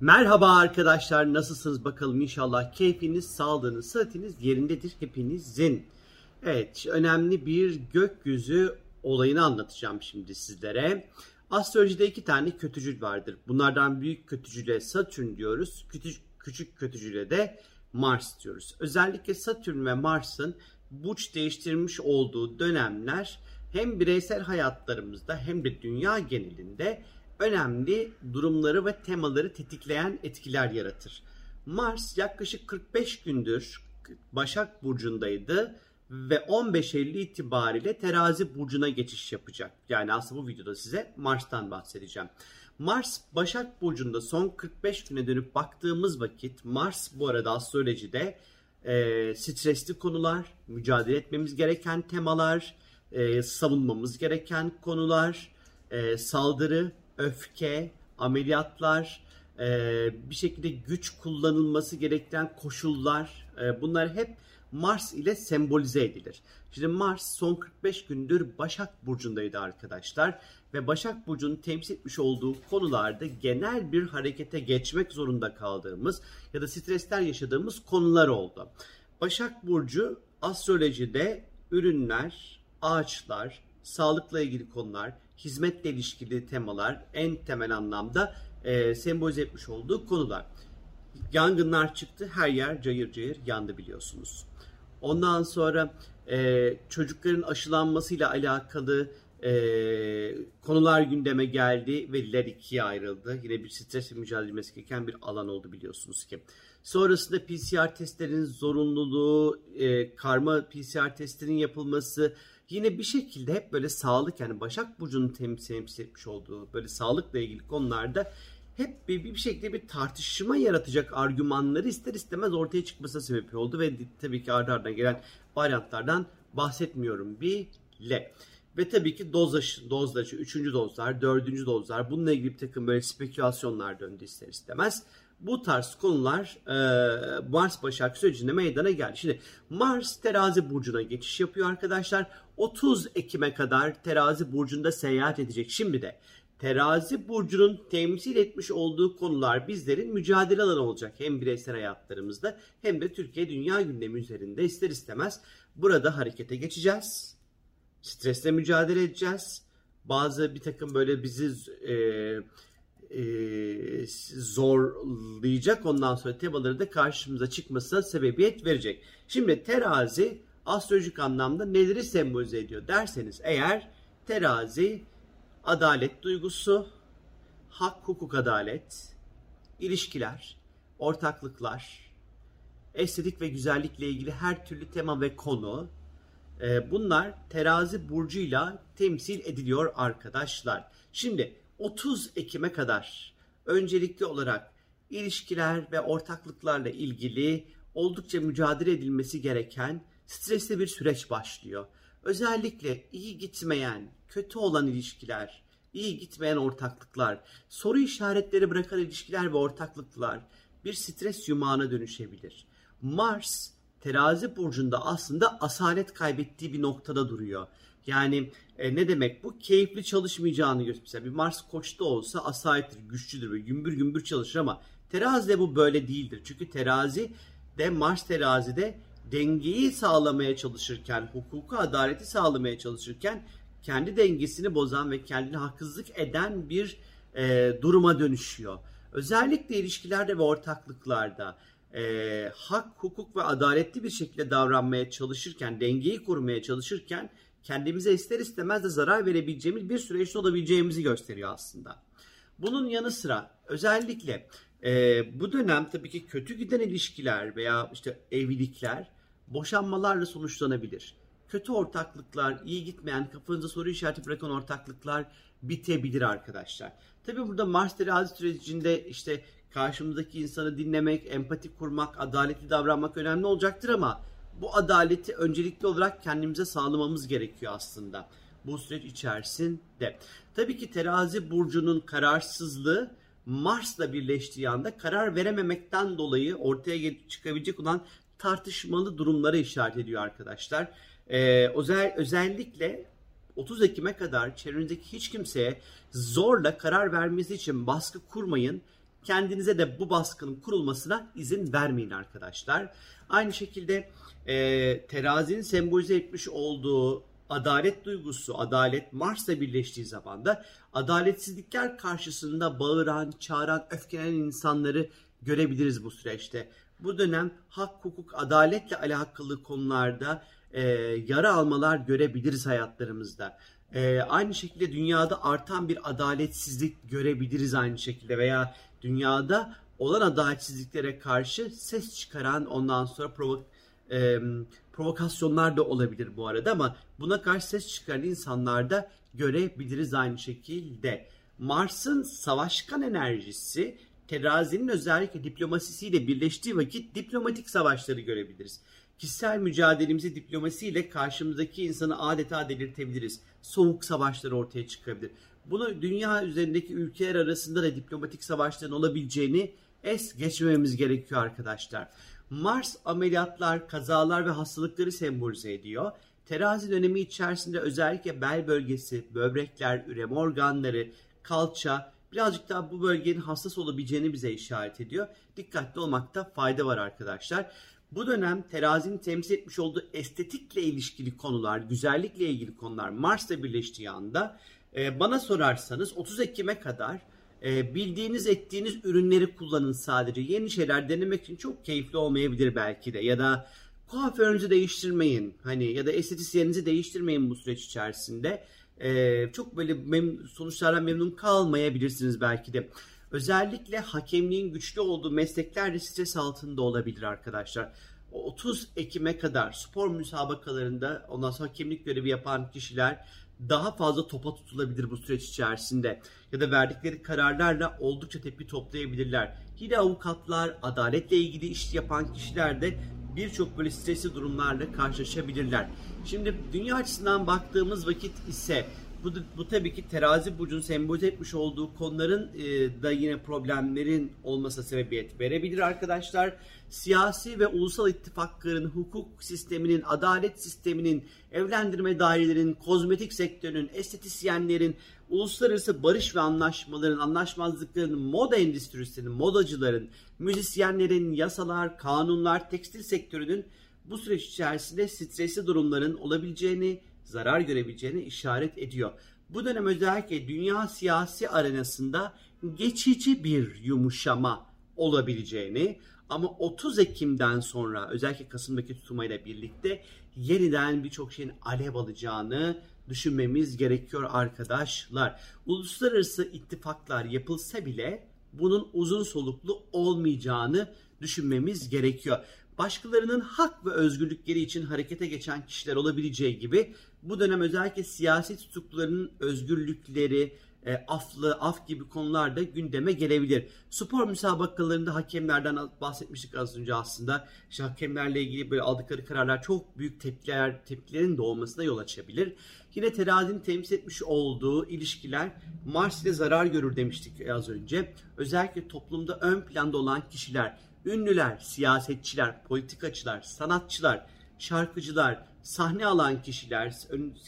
Merhaba arkadaşlar nasılsınız bakalım inşallah keyfiniz, sağlığınız, sıhhatiniz yerindedir hepinizin. Evet önemli bir gökyüzü olayını anlatacağım şimdi sizlere. Astrolojide iki tane kötücül vardır. Bunlardan büyük kötücüle Satürn diyoruz. Küçük, küçük kötücüle de Mars diyoruz. Özellikle Satürn ve Mars'ın burç değiştirmiş olduğu dönemler hem bireysel hayatlarımızda hem de dünya genelinde önemli durumları ve temaları tetikleyen etkiler yaratır. Mars yaklaşık 45 gündür Başak Burcu'ndaydı ve 15 Eylül itibariyle Terazi Burcu'na geçiş yapacak. Yani aslında bu videoda size Mars'tan bahsedeceğim. Mars Başak Burcu'nda son 45 güne dönüp baktığımız vakit Mars bu arada astrolojide e, stresli konular, mücadele etmemiz gereken temalar, e, savunmamız gereken konular, e, saldırı, öfke, ameliyatlar, e, bir şekilde güç kullanılması gereken koşullar e, bunlar hep Mars ile sembolize edilir. Şimdi Mars son 45 gündür Başak Burcu'ndaydı arkadaşlar ve Başak Burcu'nun temsil etmiş olduğu konularda genel bir harekete geçmek zorunda kaldığımız ya da stresler yaşadığımız konular oldu. Başak Burcu astrolojide ürünler, ağaçlar, sağlıkla ilgili konular, hizmetle ilişkili temalar en temel anlamda e, sembolize etmiş olduğu konular. Yangınlar çıktı, her yer cayır cayır yandı biliyorsunuz. Ondan sonra e, çocukların aşılanmasıyla alakalı e, konular gündeme geldi. Veliler ikiye ayrıldı. Yine bir stresle mücadele edilmesi gereken bir alan oldu biliyorsunuz ki. Sonrasında PCR testlerin zorunluluğu, e, karma PCR testlerinin yapılması, yine bir şekilde hep böyle sağlık yani Başak Burcu'nun temsil etmiş olduğu böyle sağlıkla ilgili konularda hep bir, bir şekilde bir tartışma yaratacak argümanları ister istemez ortaya çıkmasına sebep oldu ve tabii ki ardı ardına gelen varyantlardan bahsetmiyorum bile. Ve tabii ki dozlaşı, dozlaşı, üçüncü dozlar, dördüncü dozlar bununla ilgili bir takım böyle spekülasyonlar döndü ister istemez. Bu tarz konular e, Mars Başak sürecinde meydana geldi. Şimdi Mars terazi burcuna geçiş yapıyor arkadaşlar. 30 Ekim'e kadar terazi burcunda seyahat edecek. Şimdi de terazi burcunun temsil etmiş olduğu konular bizlerin mücadele alanı olacak. Hem bireysel hayatlarımızda hem de Türkiye dünya gündemi üzerinde ister istemez burada harekete geçeceğiz. Stresle mücadele edeceğiz. Bazı bir takım böyle bizi e, zorlayacak ondan sonra temaları da karşımıza çıkmasına sebebiyet verecek. Şimdi terazi astrolojik anlamda neleri sembolize ediyor derseniz eğer terazi adalet duygusu, hak hukuk adalet, ilişkiler, ortaklıklar, estetik ve güzellikle ilgili her türlü tema ve konu bunlar terazi burcuyla temsil ediliyor arkadaşlar. Şimdi 30 Ekim'e kadar öncelikli olarak ilişkiler ve ortaklıklarla ilgili oldukça mücadele edilmesi gereken stresli bir süreç başlıyor. Özellikle iyi gitmeyen, kötü olan ilişkiler, iyi gitmeyen ortaklıklar, soru işaretleri bırakan ilişkiler ve ortaklıklar bir stres yumağına dönüşebilir. Mars terazi burcunda aslında asalet kaybettiği bir noktada duruyor. Yani e, ne demek bu? Keyifli çalışmayacağını gösteriyor. Bir Mars koçta olsa asalettir, güçlüdür ve gümbür gümbür çalışır ama terazide bu böyle değildir. Çünkü terazi de Mars terazide dengeyi sağlamaya çalışırken, hukuku, adaleti sağlamaya çalışırken kendi dengesini bozan ve kendine haksızlık eden bir e, duruma dönüşüyor. Özellikle ilişkilerde ve ortaklıklarda e, hak, hukuk ve adaletli bir şekilde davranmaya çalışırken, dengeyi kurmaya çalışırken kendimize ister istemez de zarar verebileceğimiz bir süreçte olabileceğimizi gösteriyor aslında. Bunun yanı sıra özellikle e, bu dönem tabii ki kötü giden ilişkiler veya işte evlilikler boşanmalarla sonuçlanabilir. Kötü ortaklıklar, iyi gitmeyen, kafanıza soru işareti bırakan ortaklıklar bitebilir arkadaşlar. Tabii burada Mars terazi sürecinde işte karşımızdaki insanı dinlemek, empati kurmak, adaletli davranmak önemli olacaktır ama bu adaleti öncelikli olarak kendimize sağlamamız gerekiyor aslında bu süreç içerisinde. Tabii ki terazi burcunun kararsızlığı Mars'la birleştiği anda karar verememekten dolayı ortaya çıkabilecek olan tartışmalı durumlara işaret ediyor arkadaşlar. Ee, özel, özellikle 30 Ekim'e kadar çevrenizdeki hiç kimseye zorla karar vermesi için baskı kurmayın. Kendinize de bu baskının kurulmasına izin vermeyin arkadaşlar. Aynı şekilde e, terazinin sembolize etmiş olduğu adalet duygusu, adalet Mars'la birleştiği zaman da adaletsizlikler karşısında bağıran, çağıran, öfkelenen insanları görebiliriz bu süreçte. Bu dönem hak, hukuk, adaletle alakalı konularda e, yara almalar görebiliriz hayatlarımızda. E, aynı şekilde dünyada artan bir adaletsizlik görebiliriz aynı şekilde veya dünyada olan adaletsizliklere karşı ses çıkaran ondan sonra provok e, provokasyonlar da olabilir bu arada ama buna karşı ses çıkaran insanlar da görebiliriz aynı şekilde. Mars'ın savaşkan enerjisi terazinin özellikle diplomasisiyle birleştiği vakit diplomatik savaşları görebiliriz. Kişisel mücadelemizi diplomasiyle karşımızdaki insanı adeta delirtebiliriz. Soğuk savaşlar ortaya çıkabilir. Bunu dünya üzerindeki ülkeler arasında da diplomatik savaşların olabileceğini es geçmememiz gerekiyor arkadaşlar. Mars ameliyatlar, kazalar ve hastalıkları sembolize ediyor. Terazi dönemi içerisinde özellikle bel bölgesi, böbrekler, üreme organları, kalça birazcık daha bu bölgenin hassas olabileceğini bize işaret ediyor. Dikkatli olmakta fayda var arkadaşlar. Bu dönem terazinin temsil etmiş olduğu estetikle ilişkili konular, güzellikle ilgili konular Mars'la birleştiği anda e, bana sorarsanız 30 Ekim'e kadar e, bildiğiniz ettiğiniz ürünleri kullanın sadece. Yeni şeyler denemek için çok keyifli olmayabilir belki de ya da kuaförünüzü değiştirmeyin hani ya da estetisyeninizi değiştirmeyin bu süreç içerisinde. E, çok böyle mem sonuçlardan memnun kalmayabilirsiniz belki de. Özellikle hakemliğin güçlü olduğu meslekler de stres altında olabilir arkadaşlar. 30 Ekim'e kadar spor müsabakalarında ondan sonra hakemlik görevi yapan kişiler daha fazla topa tutulabilir bu süreç içerisinde. Ya da verdikleri kararlarla oldukça tepki toplayabilirler. Yine avukatlar, adaletle ilgili iş yapan kişiler de birçok böyle stresli durumlarla karşılaşabilirler. Şimdi dünya açısından baktığımız vakit ise bu, bu tabii ki terazi burcunun sembolize etmiş olduğu konuların e, da yine problemlerin olmasa sebebiyet verebilir arkadaşlar. Siyasi ve ulusal ittifakların, hukuk sisteminin, adalet sisteminin, evlendirme dairelerinin, kozmetik sektörünün, estetisyenlerin, uluslararası barış ve anlaşmaların, anlaşmazlıkların, moda endüstrisinin, modacıların, müzisyenlerin, yasalar, kanunlar, tekstil sektörünün bu süreç içerisinde stresli durumların olabileceğini zarar görebileceğini işaret ediyor. Bu dönem özellikle dünya siyasi arenasında geçici bir yumuşama olabileceğini ama 30 Ekim'den sonra özellikle Kasım'daki tutulmayla birlikte yeniden birçok şeyin alev alacağını düşünmemiz gerekiyor arkadaşlar. Uluslararası ittifaklar yapılsa bile bunun uzun soluklu olmayacağını düşünmemiz gerekiyor başkalarının hak ve özgürlükleri için harekete geçen kişiler olabileceği gibi bu dönem özellikle siyasi tutukluların özgürlükleri, e, aflı, af gibi konular da gündeme gelebilir. Spor müsabakalarında hakemlerden bahsetmiştik az önce aslında. İşte hakemlerle ilgili böyle aldıkları kararlar çok büyük tepkiler, tepkilerin doğmasına yol açabilir. Yine terazinin temsil etmiş olduğu ilişkiler Mars ile zarar görür demiştik az önce. Özellikle toplumda ön planda olan kişiler, ünlüler, siyasetçiler, politikacılar, sanatçılar, şarkıcılar, sahne alan kişiler,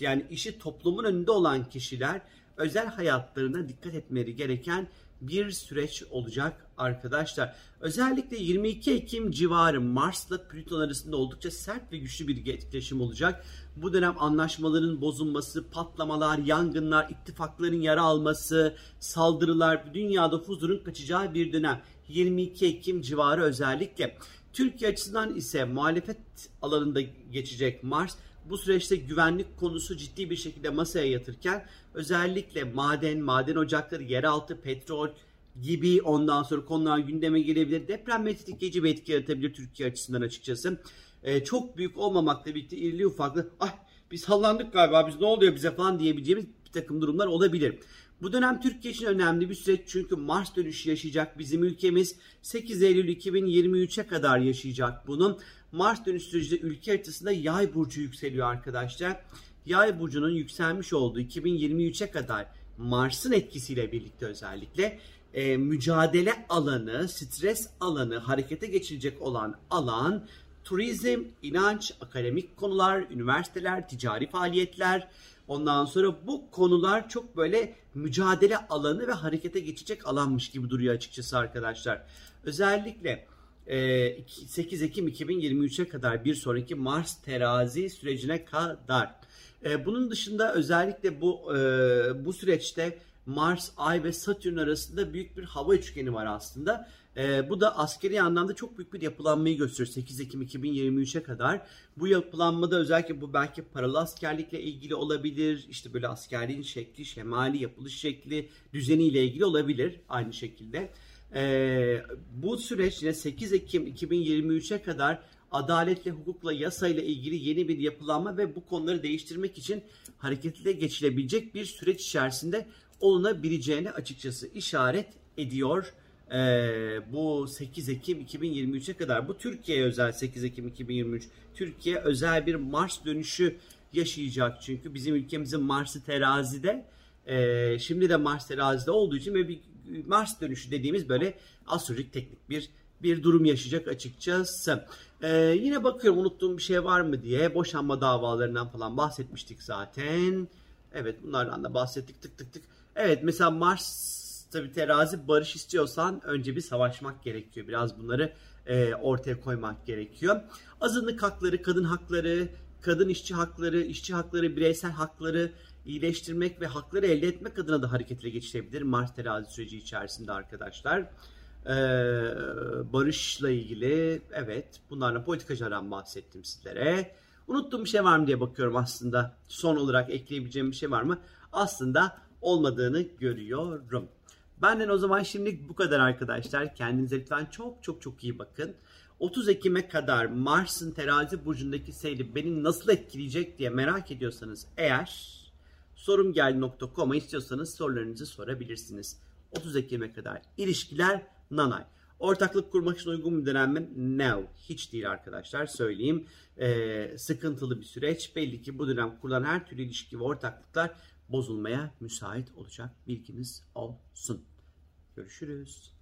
yani işi toplumun önünde olan kişiler özel hayatlarına dikkat etmeleri gereken bir süreç olacak arkadaşlar. Özellikle 22 Ekim civarı Mars'la Plüton arasında oldukça sert ve güçlü bir etkileşim olacak. Bu dönem anlaşmaların bozulması, patlamalar, yangınlar, ittifakların yara alması, saldırılar, dünyada huzurun kaçacağı bir dönem. 22 Ekim civarı özellikle. Türkiye açısından ise muhalefet alanında geçecek Mars bu süreçte güvenlik konusu ciddi bir şekilde masaya yatırken özellikle maden, maden ocakları, yeraltı, petrol gibi ondan sonra konular gündeme gelebilir. Deprem tetikleyici bir etki yaratabilir Türkiye açısından açıkçası. Ee, çok büyük olmamakla birlikte irili ufaklı ah biz sallandık galiba biz ne oluyor bize falan diyebileceğimiz bir takım durumlar olabilir. Bu dönem Türkiye için önemli bir süreç çünkü Mars dönüşü yaşayacak bizim ülkemiz 8 Eylül 2023'e kadar yaşayacak bunun. Mars dönüş sürecinde ülke haritasında yay burcu yükseliyor arkadaşlar. Yay burcunun yükselmiş olduğu 2023'e kadar Mars'ın etkisiyle birlikte özellikle e, mücadele alanı, stres alanı, harekete geçilecek olan alan, turizm, inanç, akademik konular, üniversiteler, ticari faaliyetler, Ondan sonra bu konular çok böyle mücadele alanı ve harekete geçecek alanmış gibi duruyor açıkçası arkadaşlar. Özellikle 8 Ekim 2023'e kadar bir sonraki Mars terazi sürecine kadar. Bunun dışında özellikle bu bu süreçte Mars, Ay ve Satürn arasında büyük bir hava üçgeni var aslında. E, bu da askeri anlamda çok büyük bir yapılanmayı gösteriyor 8 Ekim 2023'e kadar. Bu yapılanmada özellikle bu belki paralı askerlikle ilgili olabilir. İşte böyle askerliğin şekli, şemali, yapılış şekli, düzeniyle ilgili olabilir aynı şekilde. E, bu süreç yine 8 Ekim 2023'e kadar adaletle, hukukla, yasayla ilgili yeni bir yapılanma ve bu konuları değiştirmek için hareketli geçilebilecek bir süreç içerisinde olunabileceğini açıkçası işaret ediyor. Ee, bu 8 Ekim 2023'e kadar bu Türkiye'ye özel 8 Ekim 2023 Türkiye özel bir Mars dönüşü yaşayacak çünkü bizim ülkemizin Mars'ı terazide e, şimdi de Mars terazide olduğu için ve bir Mars dönüşü dediğimiz böyle astrolojik teknik bir bir durum yaşayacak açıkçası. Ee, yine bakıyorum unuttuğum bir şey var mı diye boşanma davalarından falan bahsetmiştik zaten. Evet bunlardan da bahsettik tık tık tık. Evet mesela Mars tabi terazi barış istiyorsan önce bir savaşmak gerekiyor. Biraz bunları e, ortaya koymak gerekiyor. Azınlık hakları, kadın hakları, kadın işçi hakları, işçi hakları, bireysel hakları iyileştirmek ve hakları elde etmek adına da hareketine geçilebilir Mars terazi süreci içerisinde arkadaşlar. Ee, barışla ilgili evet bunlarla politikacılardan bahsettim sizlere. Unuttuğum bir şey var mı diye bakıyorum aslında. Son olarak ekleyebileceğim bir şey var mı? Aslında olmadığını görüyorum. Benden o zaman şimdi bu kadar arkadaşlar. Kendinize lütfen çok çok çok iyi bakın. 30 Ekim'e kadar Mars'ın terazi burcundaki seyri beni nasıl etkileyecek diye merak ediyorsanız eğer sorumgel.com'a istiyorsanız sorularınızı sorabilirsiniz. 30 Ekim'e kadar ilişkiler nanay. Ortaklık kurmak için uygun bir dönem mi? No. Hiç değil arkadaşlar söyleyeyim. Ee, sıkıntılı bir süreç. Belli ki bu dönem kurulan her türlü ilişki ve ortaklıklar bozulmaya müsait olacak bilginiz olsun. Görüşürüz.